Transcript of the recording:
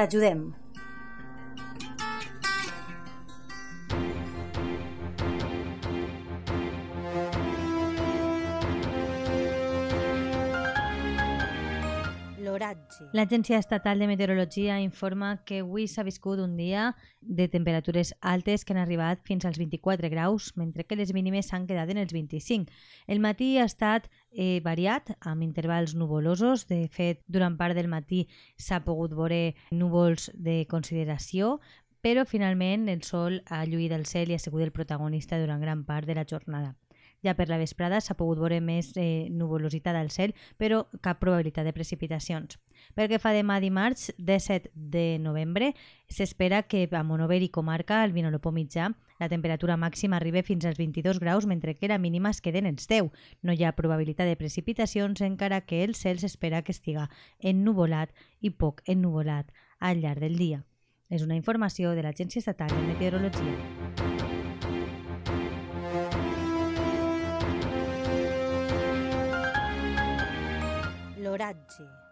t'ajudem. L'Agència Estatal de Meteorologia informa que avui s'ha viscut un dia de temperatures altes que han arribat fins als 24 graus, mentre que les mínimes s'han quedat en els 25. El matí ha estat eh, variat, amb intervals nuvolosos. De fet, durant part del matí s'ha pogut veure núvols de consideració, però finalment el sol ha lluït el cel i ha sigut el protagonista durant gran part de la jornada. Ja per la vesprada s'ha pogut veure més eh, nuvolositat al cel, però cap probabilitat de precipitacions. Pel que fa demà dimarts, 17 de novembre, s'espera que a Monover i comarca, al Vinolopó mitjà, la temperatura màxima arribi fins als 22 graus, mentre que la mínima es queden en 10. No hi ha probabilitat de precipitacions, encara que el cel s'espera que estiga ennuvolat i poc ennuvolat al llarg del dia. És una informació de l'Agència Estatal de Meteorologia. L'oratge.